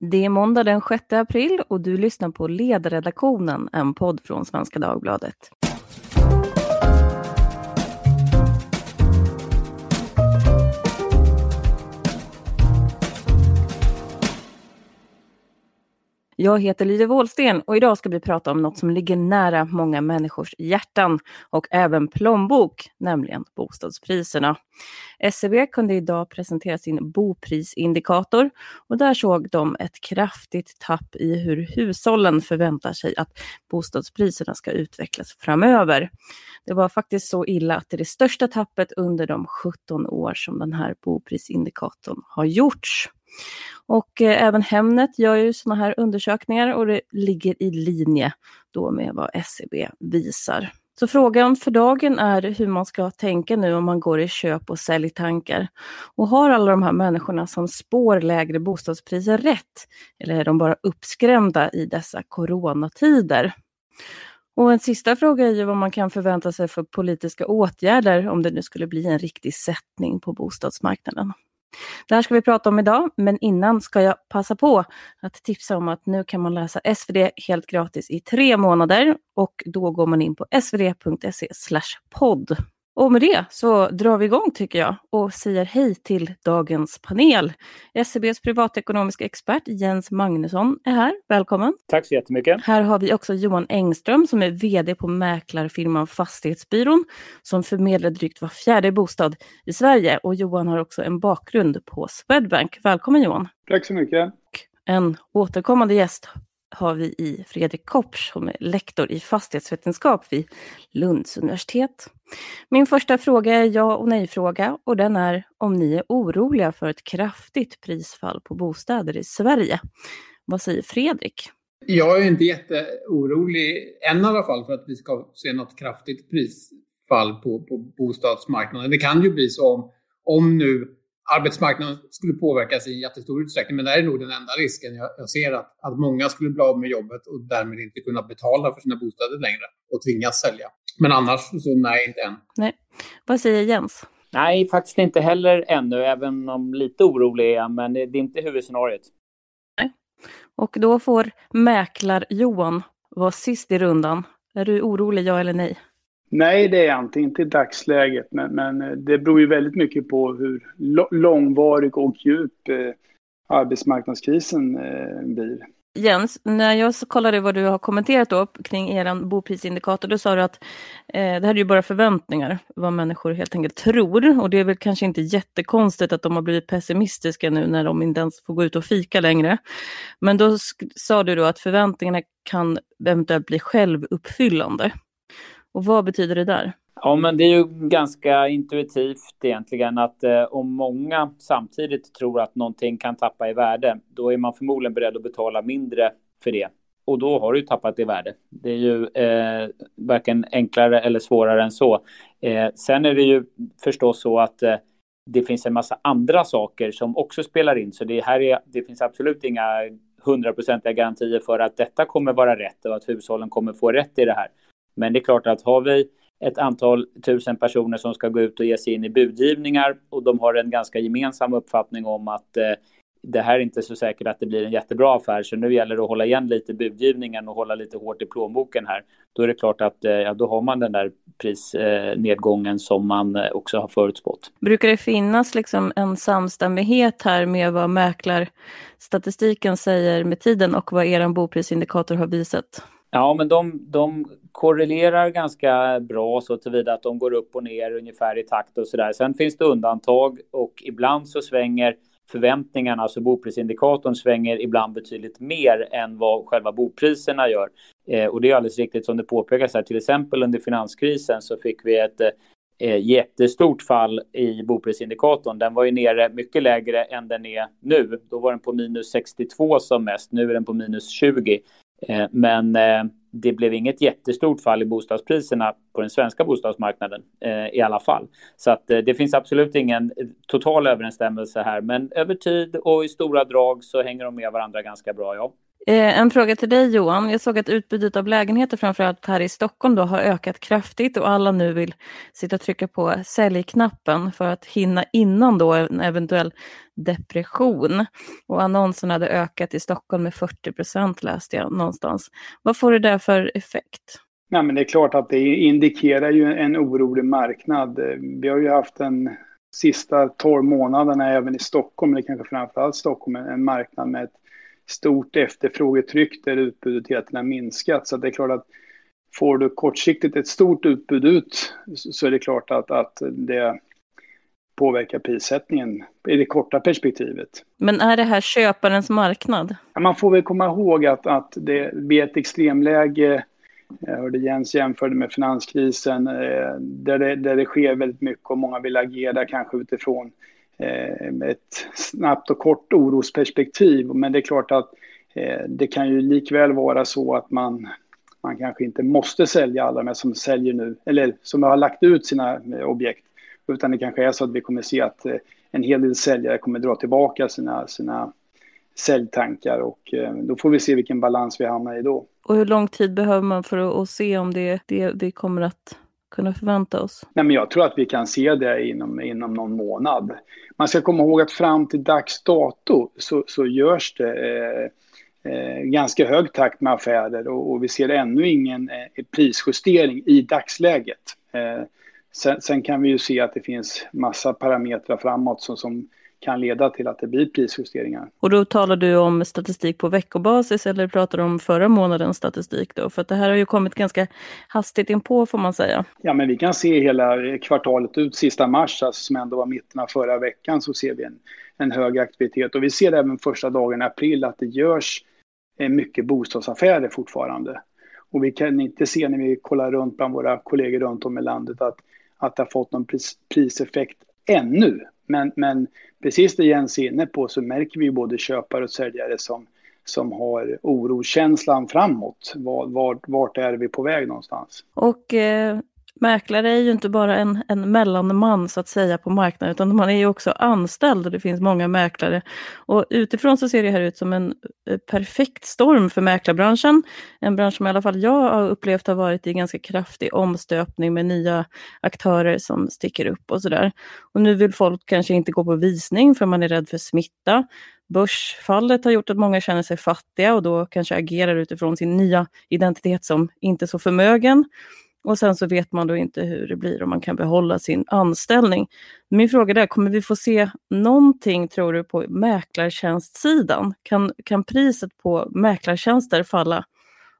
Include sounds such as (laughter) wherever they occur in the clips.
Det är måndag den 6 april och du lyssnar på Ledarredaktionen, en podd från Svenska Dagbladet. Jag heter Lydia Wåhlsten och idag ska vi prata om något som ligger nära många människors hjärtan och även plånbok, nämligen bostadspriserna. SCB kunde idag presentera sin boprisindikator och där såg de ett kraftigt tapp i hur hushållen förväntar sig att bostadspriserna ska utvecklas framöver. Det var faktiskt så illa att det är det största tappet under de 17 år som den här boprisindikatorn har gjorts. Och eh, även Hemnet gör ju sådana här undersökningar och det ligger i linje då med vad SCB visar. Så frågan för dagen är hur man ska tänka nu om man går i köp och säljtankar. Och har alla de här människorna som spår lägre bostadspriser rätt? Eller är de bara uppskrämda i dessa coronatider? Och en sista fråga är ju vad man kan förvänta sig för politiska åtgärder om det nu skulle bli en riktig sättning på bostadsmarknaden. Det här ska vi prata om idag, men innan ska jag passa på att tipsa om att nu kan man läsa SvD helt gratis i tre månader och då går man in på svd.se podd. Och med det så drar vi igång tycker jag och säger hej till dagens panel. SCBs privatekonomiska expert Jens Magnusson är här. Välkommen! Tack så jättemycket! Här har vi också Johan Engström som är VD på mäklarfirman Fastighetsbyrån som förmedlar drygt var fjärde bostad i Sverige. Och Johan har också en bakgrund på Swedbank. Välkommen Johan! Tack så mycket! En återkommande gäst har vi i Fredrik Kopsch som är lektor i fastighetsvetenskap vid Lunds universitet. Min första fråga är ja och nej-fråga och den är om ni är oroliga för ett kraftigt prisfall på bostäder i Sverige. Vad säger Fredrik? Jag är inte jätteorolig, än i alla fall, för att vi ska se något kraftigt prisfall på, på bostadsmarknaden. Det kan ju bli så om, om nu arbetsmarknaden skulle påverkas i jättestor utsträckning. Men det är nog den enda risken jag, jag ser att, att många skulle bli av med jobbet och därmed inte kunna betala för sina bostäder längre och tvingas sälja. Men annars så nej, inte än. Nej. Vad säger Jens? Nej, faktiskt inte heller ännu, även om lite orolig är jag, men det är inte huvudscenariot. Nej. Och då får mäklar-Johan vara sist i rundan. Är du orolig, ja eller nej? Nej, det är jag inte. Inte i dagsläget. Men, men eh, det beror ju väldigt mycket på hur långvarig och djup eh, arbetsmarknadskrisen eh, blir. Jens, när jag kollade vad du har kommenterat då kring er boprisindikator, då sa du att eh, det här är ju bara förväntningar, vad människor helt enkelt tror. Och det är väl kanske inte jättekonstigt att de har blivit pessimistiska nu när de inte ens får gå ut och fika längre. Men då sa du då att förväntningarna kan eventuellt bli självuppfyllande. Och vad betyder det där? Ja, men det är ju ganska intuitivt egentligen att eh, om många samtidigt tror att någonting kan tappa i värde, då är man förmodligen beredd att betala mindre för det. Och då har du ju tappat i värde. Det är ju eh, varken enklare eller svårare än så. Eh, sen är det ju förstås så att eh, det finns en massa andra saker som också spelar in. Så det, här är, det finns absolut inga hundraprocentiga garantier för att detta kommer vara rätt och att hushållen kommer få rätt i det här. Men det är klart att har vi ett antal tusen personer som ska gå ut och ge sig in i budgivningar och de har en ganska gemensam uppfattning om att eh, det här är inte så säkert att det blir en jättebra affär, så nu gäller det att hålla igen lite budgivningen och hålla lite hårt i plånboken här. Då är det klart att eh, ja, då har man den där prisnedgången eh, som man eh, också har förutspått. Brukar det finnas liksom en samstämmighet här med vad mäklarstatistiken säger med tiden och vad er boprisindikator har visat? Ja, men de, de korrelerar ganska bra så tillvida att de går upp och ner ungefär i takt och sådär. Sen finns det undantag och ibland så svänger förväntningarna, alltså boprisindikatorn svänger ibland betydligt mer än vad själva bopriserna gör. Eh, och det är alldeles riktigt som det påpekas här, till exempel under finanskrisen så fick vi ett eh, jättestort fall i boprisindikatorn. Den var ju nere mycket lägre än den är nu. Då var den på minus 62 som mest, nu är den på minus 20. Eh, men eh, det blev inget jättestort fall i bostadspriserna på den svenska bostadsmarknaden eh, i alla fall. Så att det finns absolut ingen total överensstämmelse här, men över tid och i stora drag så hänger de med varandra ganska bra, ja. Eh, en fråga till dig Johan. Jag såg att utbudet av lägenheter framförallt här i Stockholm då har ökat kraftigt och alla nu vill sitta och trycka på säljknappen för att hinna innan då en eventuell depression. Och annonserna hade ökat i Stockholm med 40 procent läste jag någonstans. Vad får det där för effekt? Nej men det är klart att det indikerar ju en orolig marknad. Vi har ju haft en sista 12 månaderna även i Stockholm, eller kanske framförallt Stockholm, en marknad med ett stort efterfrågetryck där utbudet hela tiden har minskat. Så det är klart att får du kortsiktigt ett stort utbud ut så är det klart att, att det påverkar prissättningen i det korta perspektivet. Men är det här köparens marknad? Man får väl komma ihåg att, att det vid ett extremläge jag hörde Jens jämförde med finanskrisen eh, där det, där det sker väldigt mycket och många vill agera kanske utifrån Eh, ett snabbt och kort orosperspektiv. Men det är klart att eh, det kan ju likväl vara så att man, man kanske inte måste sälja alla de som säljer nu, eller som har lagt ut sina eh, objekt. Utan det kanske är så att vi kommer se att en hel del säljare kommer dra tillbaka sina, sina säljtankar och då får vi se vilken balans vi hamnar i då. Och hur lång tid behöver man för att, se om det, det det kommer att kunna förvänta oss? Nej, men jag tror att vi kan se det inom, inom någon månad. Man ska komma ihåg att fram till dags dato så, så görs det eh, eh, ganska hög takt med affärer och, och vi ser ännu ingen eh, prisjustering i dagsläget. Eh, sen, sen, kan vi ju se att det finns massa parametrar framåt som, som kan leda till att det blir prisjusteringar. Och då talar du om statistik på veckobasis eller pratar du om förra månadens statistik då? För att det här har ju kommit ganska hastigt inpå får man säga. Ja, men vi kan se hela kvartalet ut, sista mars, alltså, som ändå var mitten av förra veckan, så ser vi en, en hög aktivitet. Och vi ser även första dagen i april att det görs eh, mycket bostadsaffärer fortfarande. Och vi kan inte se när vi kollar runt bland våra kollegor runt om i landet att, att det har fått någon pris, priseffekt ännu. Men, men precis det Jens är inne på så märker vi både köpare och säljare som, som har oroskänslan framåt. Var, vart är vi på väg någonstans? Och eh, mäklare är ju inte bara en, en mellanman så att säga på marknaden utan man är ju också anställd och det finns många mäklare. Och utifrån så ser det här ut som en eh, perfekt storm för mäklarbranschen. En bransch som i alla fall jag har upplevt har varit i ganska kraftig omstöpning med nya aktörer som sticker upp och sådär. Och nu vill folk kanske inte gå på visning för man är rädd för smitta. Börsfallet har gjort att många känner sig fattiga och då kanske agerar utifrån sin nya identitet som inte så förmögen. Och sen så vet man då inte hur det blir om man kan behålla sin anställning. Min fråga är, kommer vi få se någonting tror du på mäklartjänstsidan? Kan, kan priset på mäklartjänster falla?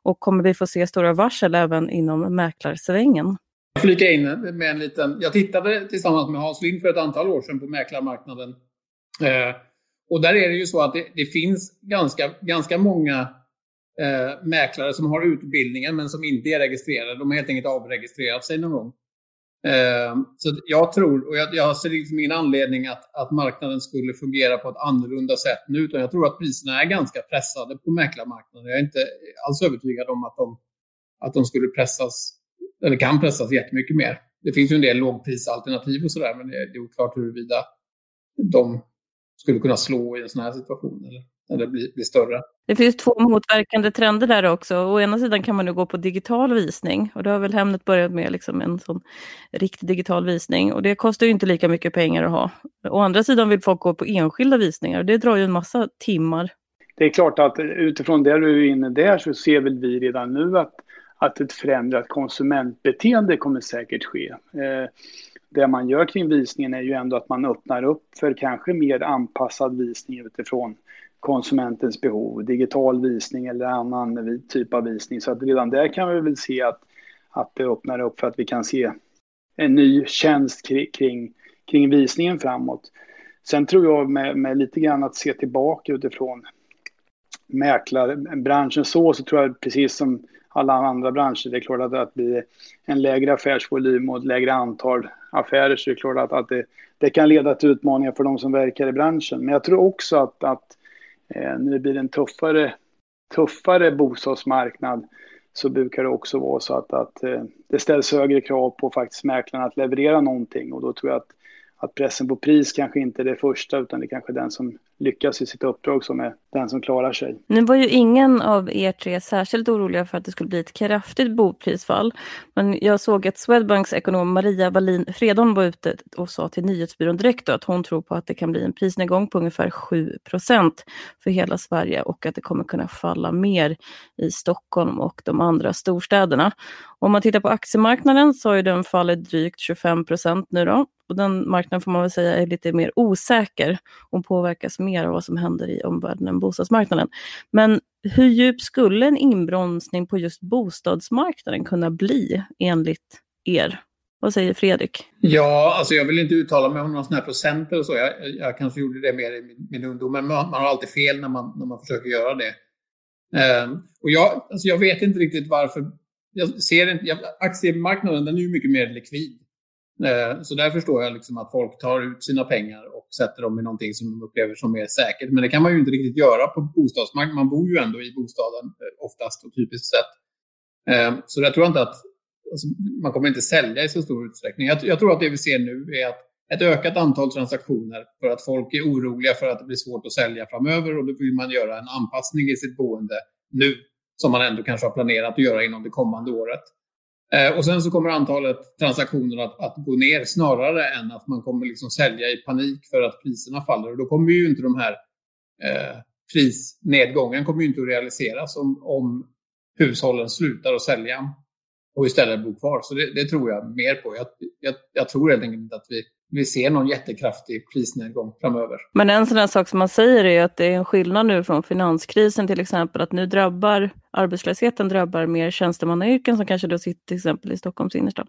Och kommer vi få se stora varsel även inom mäklarsvängen? Jag flika in med en liten... Jag tittade tillsammans med Hans Lind för ett antal år sedan på mäklarmarknaden. Eh, och där är det ju så att det, det finns ganska, ganska många eh, mäklare som har utbildningen men som inte är registrerade. De har helt enkelt avregistrerat sig någon gång. Eh, så jag tror, och jag, jag ser liksom ingen anledning att, att marknaden skulle fungera på ett annorlunda sätt nu, utan jag tror att priserna är ganska pressade på mäklarmarknaden. Jag är inte alls övertygad om att de, att de skulle pressas, eller kan pressas jättemycket mer. Det finns ju en del lågprisalternativ och sådär, men det är oklart huruvida de skulle kunna slå i en sån här situation. Eller? Eller bli, bli större. Det finns två motverkande trender där också. Å ena sidan kan man nu gå på digital visning och det har väl Hemnet börjat med liksom en sån riktig digital visning och det kostar ju inte lika mycket pengar att ha. Å andra sidan vill folk gå på enskilda visningar och det drar ju en massa timmar. Det är klart att utifrån det du är inne där så ser väl vi redan nu att, att ett förändrat konsumentbeteende kommer säkert ske. Eh, det man gör kring visningen är ju ändå att man öppnar upp för kanske mer anpassad visning utifrån konsumentens behov, digital visning eller annan typ av visning. Så att redan där kan vi väl se att, att det öppnar upp för att vi kan se en ny tjänst kring, kring, visningen framåt. Sen tror jag med, med, lite grann att se tillbaka utifrån mäklarbranschen så, så tror jag precis som alla andra branscher, det är klart att det blir en lägre affärsvolym och ett lägre antal affärer, så det är klart att, att det, det kan leda till utmaningar för de som verkar i branschen. Men jag tror också att, att Eh, när det blir en tuffare, tuffare bostadsmarknad så brukar det också vara så att, att eh, det ställs högre krav på faktiskt mäklarna att leverera någonting. Och då tror jag att, att pressen på pris kanske inte är det första utan det kanske är den som lyckas i sitt uppdrag som är den som klarar sig. Nu var ju ingen av er tre särskilt oroliga för att det skulle bli ett kraftigt boprisfall. Men jag såg att Swedbanks ekonom Maria Wallin Fredon var ute och sa till Nyhetsbyrån direkt att hon tror på att det kan bli en prisnedgång på ungefär 7 procent för hela Sverige och att det kommer kunna falla mer i Stockholm och de andra storstäderna. Om man tittar på aktiemarknaden så har ju den fallit drygt 25 procent nu då och den marknaden får man väl säga är lite mer osäker och påverkas mer av vad som händer i omvärlden än bostadsmarknaden. Men hur djup skulle en inbromsning på just bostadsmarknaden kunna bli enligt er? Vad säger Fredrik? Ja, alltså jag vill inte uttala mig om några sådana här procent eller så. Jag, jag kanske gjorde det mer i min, min ungdom, men man, man, har alltid fel när man, när man försöker göra det. Um, och jag, alltså jag vet inte riktigt varför. Jag ser inte, jag, aktiemarknaden den är ju mycket mer likvid. Uh, så där förstår jag liksom att folk tar ut sina pengar och sätter dem i någonting som de upplever som mer säkert. Men det kan man ju inte riktigt göra på bostadsmarknaden. Man bor ju ändå i bostaden eh, oftast och typiskt sett. Ehm, så jag tror inte att alltså, man kommer inte sälja i så stor utsträckning. Jag, jag tror att det vi ser nu är att ett ökat antal transaktioner för att folk är oroliga för att det blir svårt att sälja framöver och då vill man göra en anpassning i sitt boende nu som man ändå kanske har planerat att göra inom det kommande året. Eh, och sen så kommer antalet transaktioner att, att, gå ner snarare än att man kommer liksom sälja i panik för att priserna faller. Och då kommer ju inte de här eh, prisnedgången kommer ju inte att realiseras om, om hushållen slutar att sälja och istället bor kvar. Så det, det tror jag mer på. Jag, jag, jag tror helt enkelt inte att vi vi ser någon jättekraftig prisnedgång framöver. Men en sån här sak som man säger är att det är en skillnad nu från finanskrisen till exempel, att nu drabbar arbetslösheten drabbar mer tjänstemannayrken som kanske då sitter till exempel i Stockholms innerstad.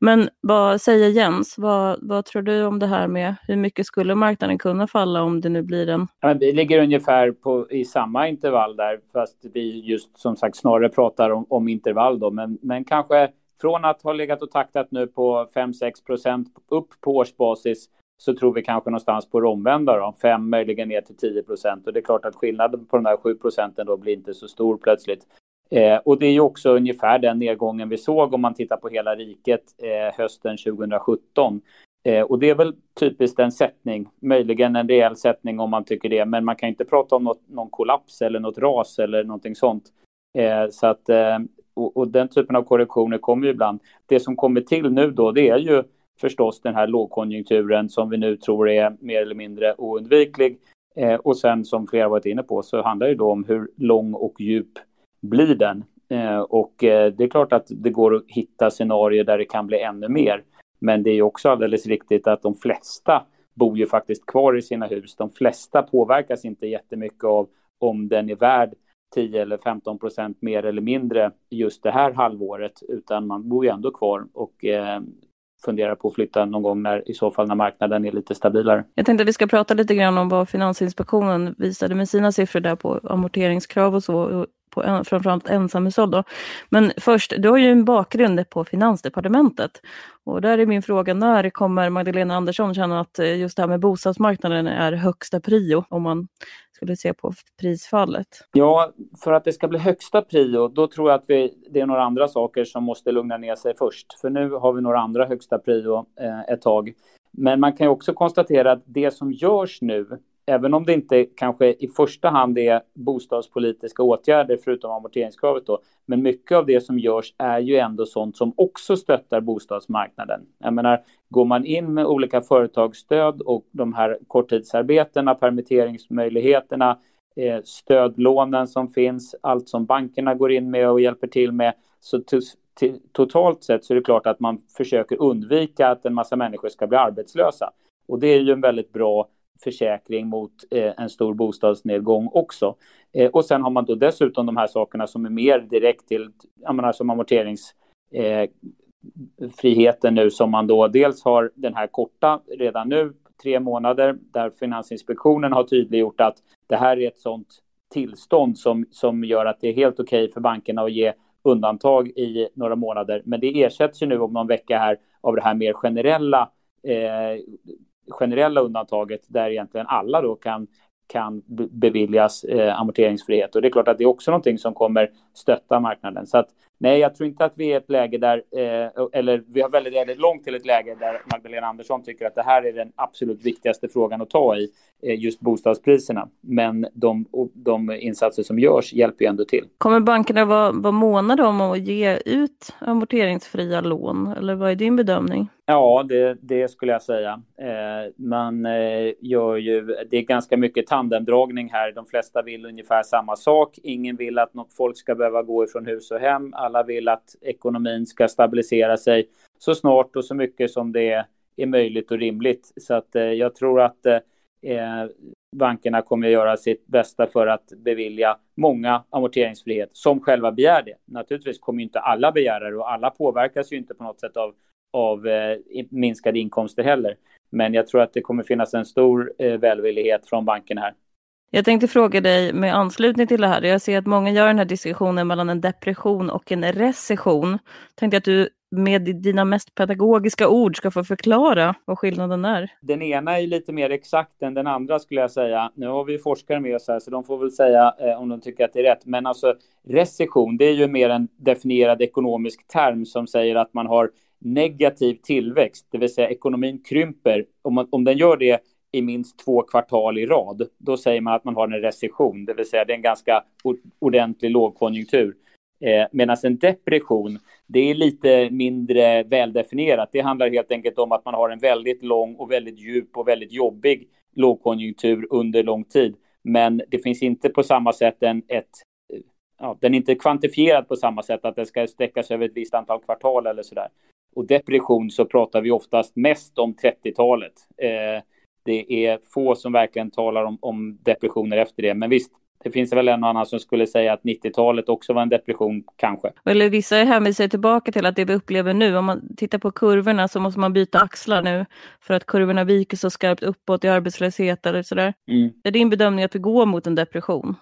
Men vad säger Jens, vad, vad tror du om det här med hur mycket skulle marknaden kunna falla om det nu blir en... Ja, vi ligger ungefär på, i samma intervall där, fast vi just som sagt snarare pratar om, om intervall då, men, men kanske från att ha legat och taktat nu på 5-6 procent upp på årsbasis så tror vi kanske någonstans på det omvända då, 5 möjligen ner till 10 procent. Och det är klart att skillnaden på de där 7 procenten då blir inte så stor plötsligt. Eh, och det är ju också ungefär den nedgången vi såg om man tittar på hela riket eh, hösten 2017. Eh, och det är väl typiskt en sättning, möjligen en rejäl sättning om man tycker det, men man kan inte prata om något, någon kollaps eller något ras eller någonting sånt. Eh, så att eh, och, och, den typen av korrektioner kommer ju ibland. Det som kommer till nu då, det är ju förstås den här lågkonjunkturen som vi nu tror är mer eller mindre oundviklig. Eh, och sen som flera varit inne på så handlar det då om hur lång och djup blir den? Eh, och eh, det är klart att det går att hitta scenarier där det kan bli ännu mer. Men det är också alldeles riktigt att de flesta bor ju faktiskt kvar i sina hus. De flesta påverkas inte jättemycket av om den är värd 10 eller 15 procent mer eller mindre just det här halvåret, utan man bor ju ändå kvar och eh, funderar på att flytta någon gång när, i så fall när marknaden är lite stabilare. Jag tänkte att vi ska prata lite grann om vad Finansinspektionen visade med sina siffror där på amorteringskrav och så på framförallt ensamhushåll. Då. Men först, du har ju en bakgrund på Finansdepartementet. Och där är min fråga, när kommer Magdalena Andersson känna att eh, just det här med bostadsmarknaden är högsta prio om man skulle se på prisfallet? Ja, för att det ska bli högsta prio, då tror jag att vi, det är några andra saker som måste lugna ner sig först. För nu har vi några andra högsta prio eh, ett tag. Men man kan ju också konstatera att det som görs nu även om det inte kanske i första hand är bostadspolitiska åtgärder förutom amorteringskravet då, men mycket av det som görs är ju ändå sånt som också stöttar bostadsmarknaden. Jag menar, går man in med olika företagsstöd och de här korttidsarbetena, permitteringsmöjligheterna, eh, stödlånen som finns, allt som bankerna går in med och hjälper till med, så totalt sett så är det klart att man försöker undvika att en massa människor ska bli arbetslösa. Och det är ju en väldigt bra försäkring mot eh, en stor bostadsnedgång också. Eh, och sen har man då dessutom de här sakerna som är mer direkt till, jag menar som amorteringsfriheten eh, nu som man då dels har den här korta redan nu, tre månader, där Finansinspektionen har tydliggjort att det här är ett sånt tillstånd som, som gör att det är helt okej okay för bankerna att ge undantag i några månader. Men det ersätts ju nu om någon vecka här av det här mer generella eh, generella undantaget där egentligen alla då kan, kan beviljas eh, amorteringsfrihet. Och det är klart att det är också någonting som kommer stötta marknaden. Så att Nej, jag tror inte att vi är ett läge där, eh, eller vi har väldigt, väldigt långt till ett läge där Magdalena Andersson tycker att det här är den absolut viktigaste frågan att ta i, eh, just bostadspriserna. Men de, de insatser som görs hjälper ju ändå till. Kommer bankerna vara, vara månade om att ge ut amorteringsfria lån, eller vad är din bedömning? Ja, det, det skulle jag säga. Eh, man eh, gör ju, det är ganska mycket tandemdragning här. De flesta vill ungefär samma sak. Ingen vill att något folk ska behöva gå ifrån hus och hem. Alla vill att ekonomin ska stabilisera sig så snart och så mycket som det är möjligt och rimligt. Så att eh, jag tror att eh, eh bankerna kommer att göra sitt bästa för att bevilja många amorteringsfrihet som själva begär det. Naturligtvis kommer inte alla begära det och alla påverkas ju inte på något sätt av av eh, minskade inkomster heller. Men jag tror att det kommer finnas en stor eh, välvillighet från banken här. Jag tänkte fråga dig med anslutning till det här. Jag ser att många gör den här diskussionen mellan en depression och en recession. Tänkte att du med dina mest pedagogiska ord ska få förklara vad skillnaden är. Den ena är lite mer exakt än den andra skulle jag säga. Nu har vi forskare med oss här så de får väl säga eh, om de tycker att det är rätt. Men alltså recession, det är ju mer en definierad ekonomisk term som säger att man har negativ tillväxt, det vill säga ekonomin krymper, om, man, om den gör det i minst två kvartal i rad, då säger man att man har en recession, det vill säga det är en ganska ordentlig lågkonjunktur. Eh, Medan en depression, det är lite mindre väldefinierat. Det handlar helt enkelt om att man har en väldigt lång och väldigt djup och väldigt jobbig lågkonjunktur under lång tid. Men det finns inte på samma sätt en, ett ja, den är inte kvantifierad på samma sätt att den ska sträcka sig över ett visst antal kvartal eller sådär och depression så pratar vi oftast mest om 30-talet. Eh, det är få som verkligen talar om, om, depressioner efter det. Men visst, det finns väl en och annan som skulle säga att 90-talet också var en depression, kanske. Eller vissa hänvisar tillbaka till att det vi upplever nu, om man tittar på kurvorna så måste man byta axlar nu för att kurvorna viker så skarpt uppåt i arbetslöshet eller sådär. Mm. Är din bedömning att vi går mot en depression?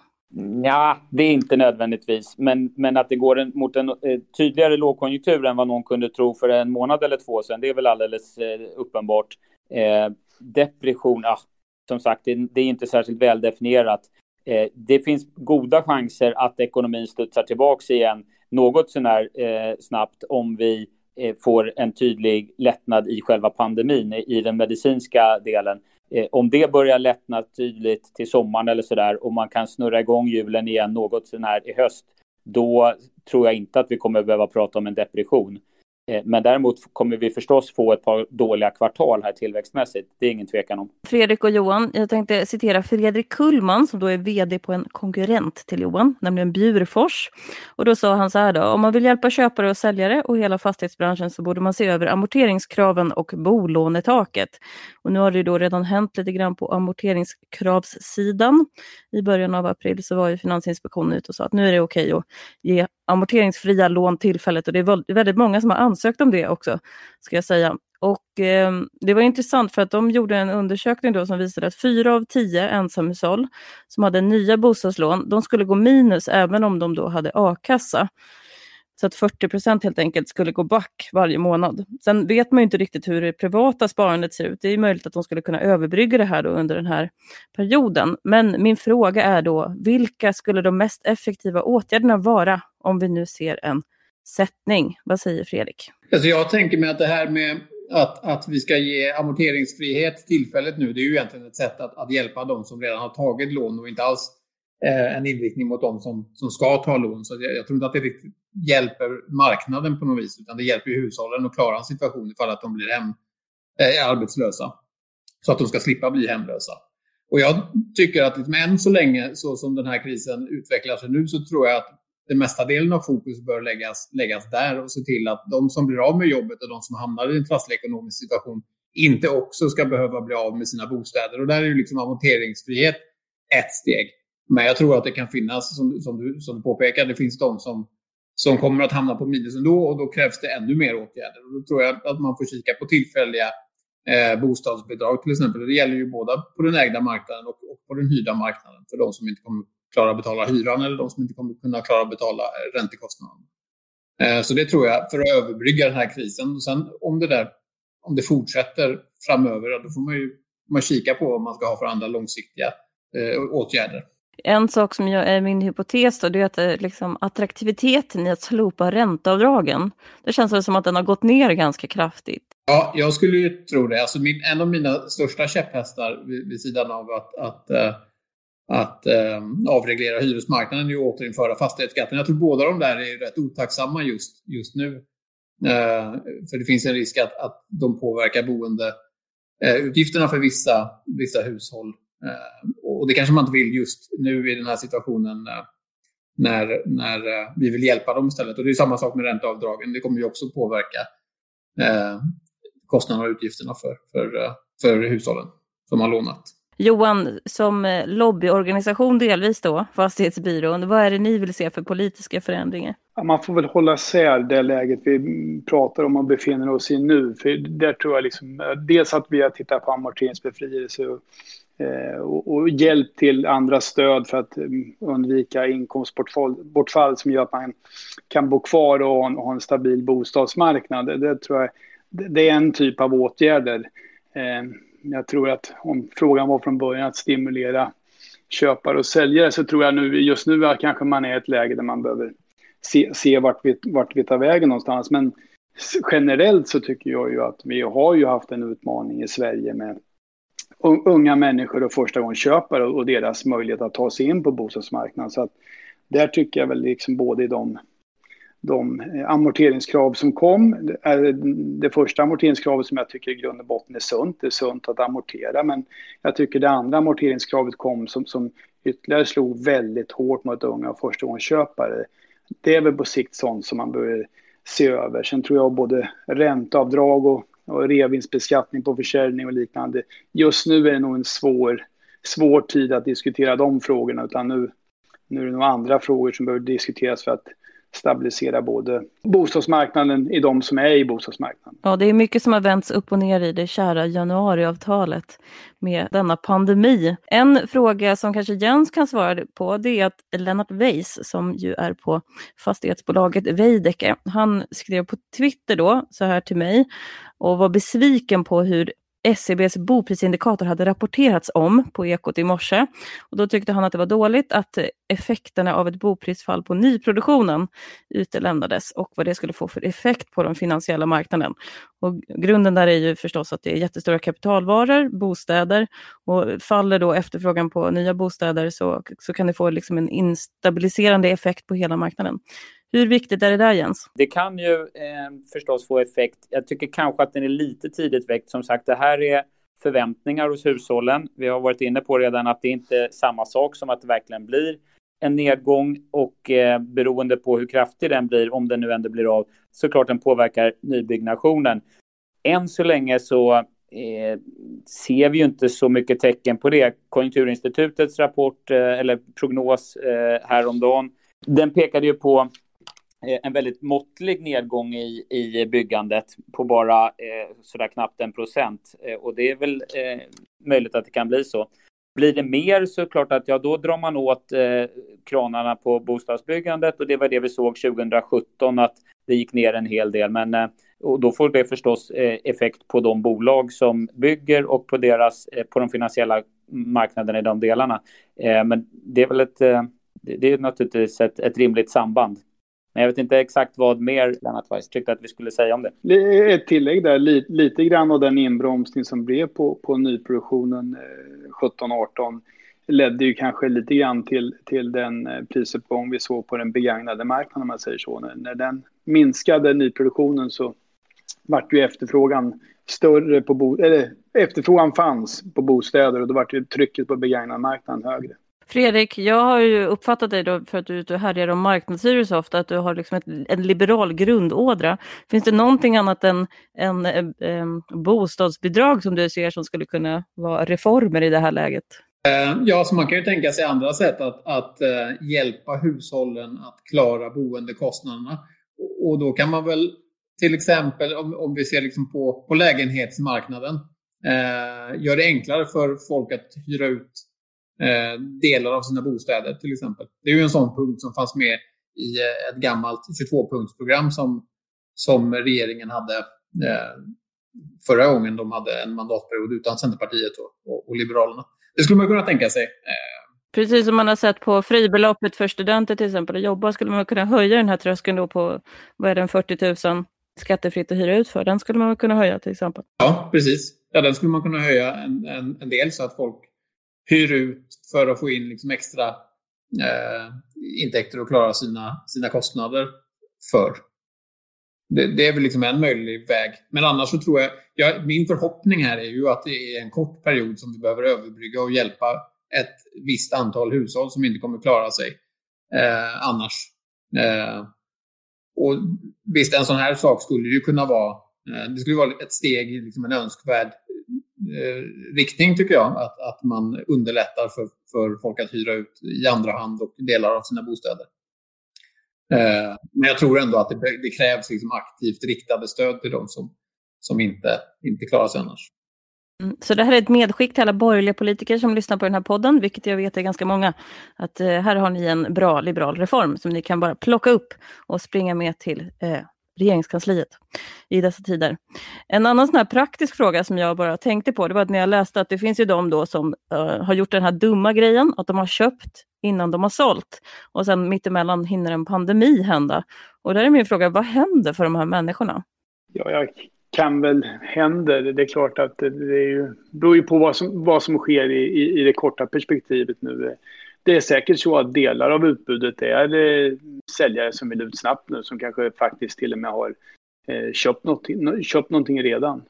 Ja, det är inte nödvändigtvis, men, men att det går en, mot en eh, tydligare lågkonjunktur än vad någon kunde tro för en månad eller två sedan, det är väl alldeles eh, uppenbart. Eh, depression, ja, som sagt, det, det, är inte särskilt väldefinierat. Eh, det finns goda chanser att ekonomin studsar tillbaka igen något sånär eh, snabbt om vi eh, får en tydlig lättnad i själva pandemin, i den medicinska delen. Eh, om det börjar lättna tydligt till sommaren eller sådär och man kan snurra igång hjulen igen något sånär i höst, då tror jag inte att vi kommer behöva prata om en depression. Eh, men däremot kommer vi förstås få ett par dåliga kvartal här tillväxtmässigt. Det är ingen tvekan om. Fredrik och Johan, jag tänkte citera Fredrik Kullman som då är vd på en konkurrent till Johan, nämligen Bjurfors. Och då sa han så här då, om man vill hjälpa köpare och säljare och hela fastighetsbranschen så borde man se över amorteringskraven och bolånetaket. Och nu har det då redan hänt lite grann på amorteringskravssidan. I början av april så var ju Finansinspektionen ute och sa att nu är det okej att ge amorteringsfria lån tillfälligt och det är väldigt många som har ansökt om det också, ska jag säga. Och eh, det var intressant för att de gjorde en undersökning då som visade att fyra av tio ensamhushåll som hade nya bostadslån, de skulle gå minus även om de då hade a-kassa. Så att 40 procent helt enkelt skulle gå back varje månad. Sen vet man ju inte riktigt hur det privata sparandet ser ut. Det är möjligt att de skulle kunna överbrygga det här då under den här perioden. Men min fråga är då, vilka skulle de mest effektiva åtgärderna vara om vi nu ser en sättning? Vad säger Fredrik? Alltså jag tänker mig att det här med att, att vi ska ge amorteringsfrihet tillfället nu, det är ju egentligen ett sätt att, att hjälpa de som redan har tagit lån och inte alls eh, en inriktning mot de som, som ska ta lån. Så jag, jag tror inte att det riktigt hjälper marknaden på något vis, utan det hjälper hushållen att klara en situation ifall att de blir hem, eh, arbetslösa. Så att de ska slippa bli hemlösa. Och jag tycker att liksom, än så länge, så som den här krisen utvecklar sig nu, så tror jag att den mesta delen av fokus bör läggas, läggas där och se till att de som blir av med jobbet och de som hamnar i en trasslig ekonomisk situation inte också ska behöva bli av med sina bostäder. Och där är ju liksom amorteringsfrihet ett steg. Men jag tror att det kan finnas, som, som, du, som du påpekar, det finns de som som kommer att hamna på minus ändå och då krävs det ännu mer åtgärder. Och då tror jag att man får kika på tillfälliga eh, bostadsbidrag till exempel. Det gäller ju både på den ägda marknaden och, och på den hyrda marknaden för de som inte kommer klara att betala hyran eller de som inte kommer kunna klara att betala eh, räntekostnaden. Eh, så det tror jag för att överbrygga den här krisen. Och sen om det där om det fortsätter framöver, då får man ju man kika på vad man ska ha för andra långsiktiga eh, åtgärder. En sak som jag, är min hypotes då, det är att det, liksom, attraktiviteten i att slopa ränteavdragen, det känns som att den har gått ner ganska kraftigt. Ja, jag skulle ju tro det. Alltså min, en av mina största käpphästar vid, vid sidan av att, att, äh, att eh, avreglera hyresmarknaden och återinföra fastighetsskatten. Jag tror båda de där är rätt otacksamma just, just nu. Eh, för det finns en risk att, att de påverkar boendeutgifterna eh, för vissa, vissa hushåll. Eh, och det kanske man inte vill just nu i den här situationen eh, när, när vi vill hjälpa dem istället. Och det är samma sak med ränteavdragen. Det kommer ju också påverka kostnaderna och utgifterna för, för, för hushållen som har lånat. Johan, som eh, lobbyorganisation delvis då, Fastighetsbyrån, vad är det ni vill se för politiska förändringar? Ja, man får väl hålla isär det läget vi pratar om och befinner oss i nu. För där tror jag liksom, eh, dels att vi har tittat på amorteringsbefrielse och, eh, och, och hjälp till andra stöd för att mm, undvika inkomstbortfall som gör att man kan bo kvar och ha en, ha en stabil bostadsmarknad. Det tror jag det är en typ av åtgärder. Jag tror att om frågan var från början att stimulera köpare och säljare så tror jag nu just nu att kanske man är i ett läge där man behöver se, se vart, vi, vart vi tar vägen någonstans. Men generellt så tycker jag ju att vi har ju haft en utmaning i Sverige med unga människor och förstagångsköpare och deras möjlighet att ta sig in på bostadsmarknaden. Så att där tycker jag väl liksom både i de de eh, amorteringskrav som kom. det första amorteringskravet som jag tycker i grund och botten är sunt. Det är sunt att amortera, men jag tycker det andra amorteringskravet kom som, som ytterligare slog väldigt hårt mot unga och förstagångsköpare. Det är väl på sikt sånt som man bör se över. Sen tror jag både ränteavdrag och, och revinstbeskattning på försäljning och liknande. Just nu är det nog en svår, svår tid att diskutera de frågorna, utan nu, nu är det nog andra frågor som behöver diskuteras för att stabilisera både bostadsmarknaden i de som är i bostadsmarknaden. Ja, det är mycket som har vänts upp och ner i det kära januariavtalet med denna pandemi. En fråga som kanske Jens kan svara på det är att Lennart Weiss som ju är på fastighetsbolaget Veidekke, han skrev på Twitter då så här till mig och var besviken på hur SCBs boprisindikator hade rapporterats om på Ekot i morse. Och då tyckte han att det var dåligt att effekterna av ett boprisfall på nyproduktionen utelämnades och vad det skulle få för effekt på den finansiella marknaden. Och grunden där är ju förstås att det är jättestora kapitalvaror, bostäder och faller då efterfrågan på nya bostäder så, så kan det få liksom en instabiliserande effekt på hela marknaden. Hur viktigt är det där Jens? Det kan ju eh, förstås få effekt. Jag tycker kanske att den är lite tidigt väckt. Som sagt, det här är förväntningar hos hushållen. Vi har varit inne på redan att det inte är samma sak som att det verkligen blir en nedgång och eh, beroende på hur kraftig den blir, om den nu ändå blir av, såklart den påverkar nybyggnationen. Än så länge så eh, ser vi ju inte så mycket tecken på det. Konjunkturinstitutets rapport eh, eller prognos eh, häromdagen, den pekade ju på Eh, en väldigt måttlig nedgång i, i byggandet på bara eh, sådär knappt en procent. Eh, och det är väl eh, möjligt att det kan bli så. Blir det mer så är det klart att ja, då drar man åt eh, kranarna på bostadsbyggandet och det var det vi såg 2017 att det gick ner en hel del. Men eh, och då får det förstås eh, effekt på de bolag som bygger och på deras eh, på de finansiella marknaderna i de delarna. Eh, men det är väl ett det är naturligtvis ett, ett rimligt samband. Men jag vet inte exakt vad mer Lennart Weiss tyckte att vi skulle säga om det. Ett tillägg där, lite, lite grann av den inbromsning som blev på, på nyproduktionen eh, 17-18 ledde ju kanske lite grann till, till den eh, prisuppgång vi såg på den begagnade marknaden om man säger så. När, när den minskade nyproduktionen så vart ju efterfrågan större på bo, eller efterfrågan fanns på bostäder och då vart ju trycket på begagnade marknaden högre. Fredrik, jag har ju uppfattat dig då för att du, du härjar om marknadshyror så ofta, att du har liksom ett, en liberal grundådra. Finns det någonting annat än, än äh, äh, bostadsbidrag som du ser som skulle kunna vara reformer i det här läget? Eh, ja, så man kan ju tänka sig andra sätt att, att uh, hjälpa hushållen att klara boendekostnaderna. Och, och, då kan man väl till exempel, om, om vi ser liksom på, på lägenhetsmarknaden, eh, göra det enklare för folk att hyra ut eh, delar av sina bostäder till exempel. Det är ju en sån punkt som fanns med i eh, ett gammalt 22-punktsprogram som, som regeringen hade eh, förra gången de hade en mandatperiod utan Centerpartiet och, och, och, Liberalerna. Det skulle man kunna tänka sig. Eh, Precis som man har sett på fribeloppet för studenter till exempel, att jobba skulle man kunna höja den här tröskeln då på, vad är den, 40 000 skattefritt att hyra ut för. Den skulle man kunna höja till exempel. Ja, precis. Ja, den skulle man kunna höja en, en, en del så att folk hyr ut för att få in liksom extra eh, intäkter och klara sina, sina kostnader för. Det, det, är väl liksom en möjlig väg. Men annars så tror jag, ja, min förhoppning här är ju att det är en kort period som vi behöver överbrygga och hjälpa ett visst antal hushåll som inte kommer klara sig eh, annars. Eh, och visst, en sån här sak skulle ju kunna vara, eh, det skulle vara ett steg i liksom en önskvärd Eh, riktning tycker jag. Att, att man underlättar för, för folk att hyra ut i andra hand och delar av sina bostäder. Eh, men jag tror ändå att det, det krävs liksom aktivt riktade stöd till de som, som inte, inte klarar sig annars. Mm, så det här är ett medskick till alla borgerliga politiker som lyssnar på den här podden, vilket jag vet är ganska många. Att eh, här har ni en bra liberal reform som ni kan bara plocka upp och springa med till eh, regeringskansliet i dessa tider. En annan sån här praktisk fråga som jag bara tänkte på, det var att när jag läste att det finns ju de då som uh, har gjort den här dumma grejen, att de har köpt innan de har sålt och sen mittemellan hinner en pandemi hända. Och där är min fråga, vad händer för de här människorna? Ja, jag kan väl hända. Det är klart att det, är ju, beror ju på vad som, vad som sker i, i, i det korta perspektivet nu. Det är säkert så att delar av utbudet är eh, säljare som vill ut snabbt nu som kanske faktiskt till och med har eh, köpt, någonting, köpt någonting redan.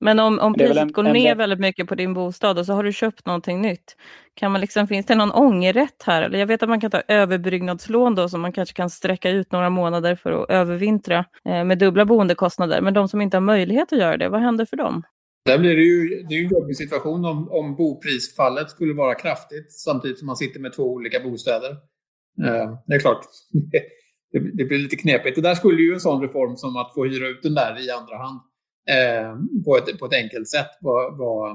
Men om, om priset en, går ner en... väldigt mycket på din bostad och så har du köpt någonting nytt, kan man liksom, finns det någon ångerrätt här? Eller jag vet att man kan ta överbyggnadslån då som man kanske kan sträcka ut några månader för att övervintra eh, med dubbla boendekostnader. Men de som inte har möjlighet att göra det, vad händer för dem? Där blir det ju det är en jobbig situation om, om boprisfallet skulle vara kraftigt samtidigt som man sitter med två olika bostäder. Eh, det är klart, (laughs) det, det, blir lite knepigt. Det där skulle ju en sån reform som att få hyra ut den där i andra hand eh, på, ett, på ett enkelt sätt vara var,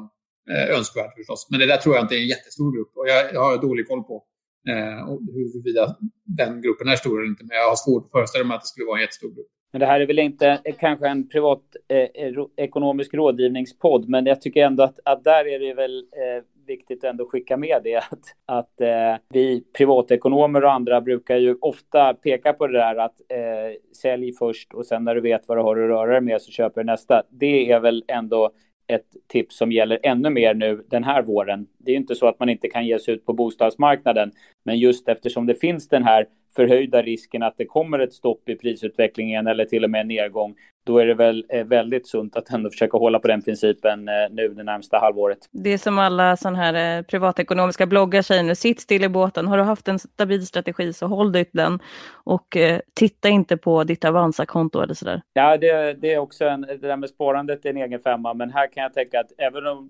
eh, önskvärt förstås. Men det där tror jag inte är en jättestor grupp och jag, jag har dålig koll på eh, huruvida den gruppen är stor eller inte. Men jag har svårt att föreställa mig att det skulle vara en jättestor grupp. Men det här är väl inte eh, kanske en privat eh, eh ekonomisk rådgivningspodd, men jag tycker ändå att, att där är det väl eh, viktigt ändå att skicka med det (laughs) att, att eh, vi privatekonomer och andra brukar ju ofta peka på det där att eh, sälj först och sen när du vet vad du har att röra dig med så köper du nästa. Det är väl ändå ett tips som gäller ännu mer nu den här våren. Det är inte så att man inte kan ge sig ut på bostadsmarknaden, men just eftersom det finns den här förhöjda risken att det kommer ett stopp i prisutvecklingen eller till och med en nedgång, då är det väl eh, väldigt sunt att ändå försöka hålla på den principen eh, nu det närmsta halvåret. Det är som alla sådana här eh, privatekonomiska bloggar säger nu, sitt still i båten. Har du haft en stabil strategi så håll dig till den och titta inte på ditt Avanza-konto eller sådär. Ja, det, det är också en, det där med sparandet är en egen femma, men här kan jag tänka att även om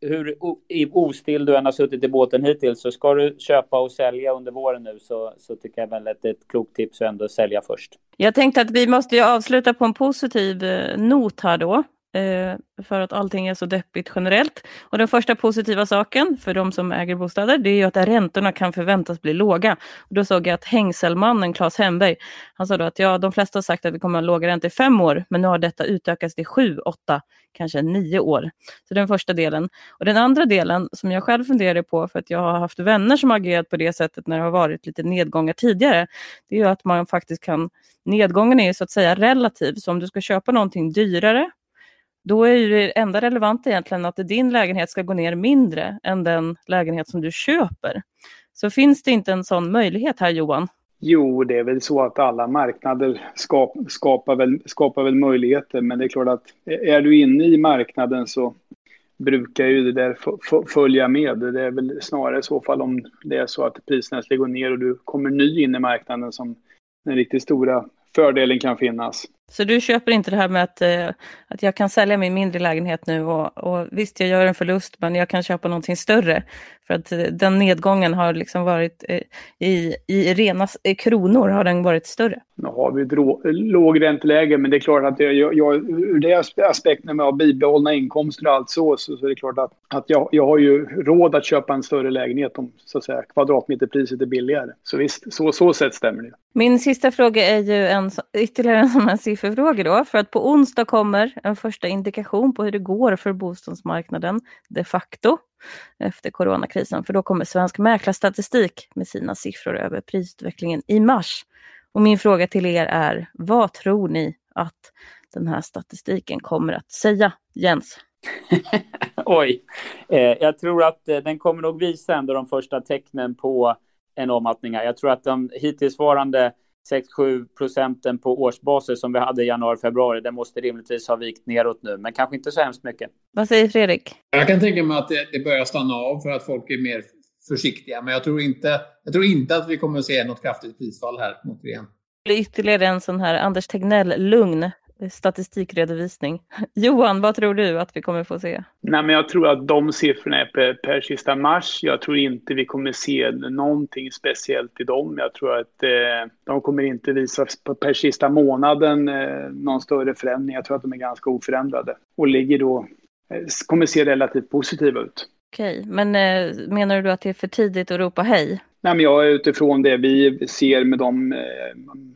hur ostill du än har suttit i båten hittills så ska du köpa och sälja under våren nu så, så tycker jag väl att det är ett klokt tips att ändå sälja först. Jag tänkte att vi måste ju avsluta på en positiv eh, not här då. Eh, för att allting är så deppigt generellt. Och den första positiva saken för de som äger bostäder, det är ju att räntorna kan förväntas bli låga. Och då såg jag att hängselmannen Claes Hemberg, han sa då att ja, de flesta har sagt att vi kommer att ha låga räntor i fem år, men nu har detta utökats till sju, åtta, kanske nio år. Så den första delen. Och den andra delen som jag själv funderade på, för att jag har haft vänner som har agerat på det sättet när det har varit lite nedgångar tidigare, det är ju att man faktiskt kan, nedgången är ju så att säga relativ, så om du ska köpa någonting dyrare då är ju det enda relevanta egentligen att din lägenhet ska gå ner mindre än den lägenhet som du köper. Så finns det inte en sån möjlighet här Johan? Jo, det är väl så att alla marknader skap, skapar, väl, skapar väl möjligheter, men det är klart att är du inne i marknaden så brukar ju det där följa med. Det är väl snarare i så fall om det är så att priserna går ner och du kommer ny in i marknaden som den riktigt stora fördelen kan finnas. Så du köper inte det här med att, eh, att jag kan sälja min mindre lägenhet nu och, och, visst, jag gör en förlust, men jag kan köpa någonting större. För att eh, den nedgången har liksom varit eh, i, i rena kronor har den varit större nu har vi ett lågränteläge, men det är klart att jag, jag, ur det aspekten med att bibehållna inkomster och allt så, så, så är det klart att, att jag, jag har ju råd att köpa en större lägenhet om så att säga, kvadratmeterpriset är billigare. Så visst, så, så sätt stämmer det. Min sista fråga är ju en, ytterligare en sån här sifferfråga då, för att på onsdag kommer en första indikation på hur det går för bostadsmarknaden de facto efter coronakrisen, för då kommer Svensk Mäklarstatistik med sina siffror över prisutvecklingen i mars. Och min fråga till er är, vad tror ni att den här statistiken kommer att säga? Jens? (laughs) Oj, eh, jag tror att eh, den kommer nog visa ändå de första tecknen på en omfattning. Jag tror att de hittillsvarande 6-7 procenten på årsbasis som vi hade i januari, februari, det måste rimligtvis ha vikt neråt nu, men kanske inte så hemskt mycket. Vad säger Fredrik? Jag kan tänka mig att det, det börjar stanna av för att folk är mer försiktiga, men jag tror inte, jag tror inte att vi kommer att se något kraftigt prisfall här återigen. Ytterligare en sån här Anders Tegnell-lugn statistikredovisning. (laughs) Johan, vad tror du att vi kommer få se? Nej, men jag tror att de siffrorna är per, per sista mars. Jag tror inte vi kommer se någonting speciellt i dem. Jag tror att eh, de kommer inte visa per sista månaden eh, någon större förändring. Jag tror att de är ganska oförändrade och ligger då, eh, kommer se relativt positiva ut. Okej, men eh, menar du att det är för tidigt att ropa hej? Nej, men jag är utifrån det vi ser med de eh,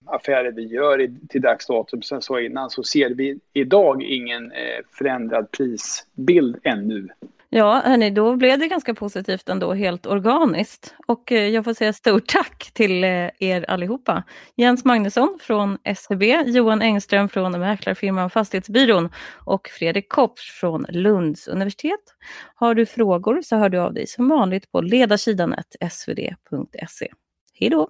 affärer vi gör i, till dags datum, sen så innan, så ser vi idag ingen eh, förändrad prisbild ännu. Ja, hörni, då blev det ganska positivt ändå, helt organiskt. Och eh, jag får säga stort tack till eh, er allihopa. Jens Magnusson från SEB, Johan Engström från mäklarfirman Fastighetsbyrån och Fredrik Kopps från Lunds universitet. Har du frågor så hör du av dig som vanligt på ledarsidan svd.se. Hej då!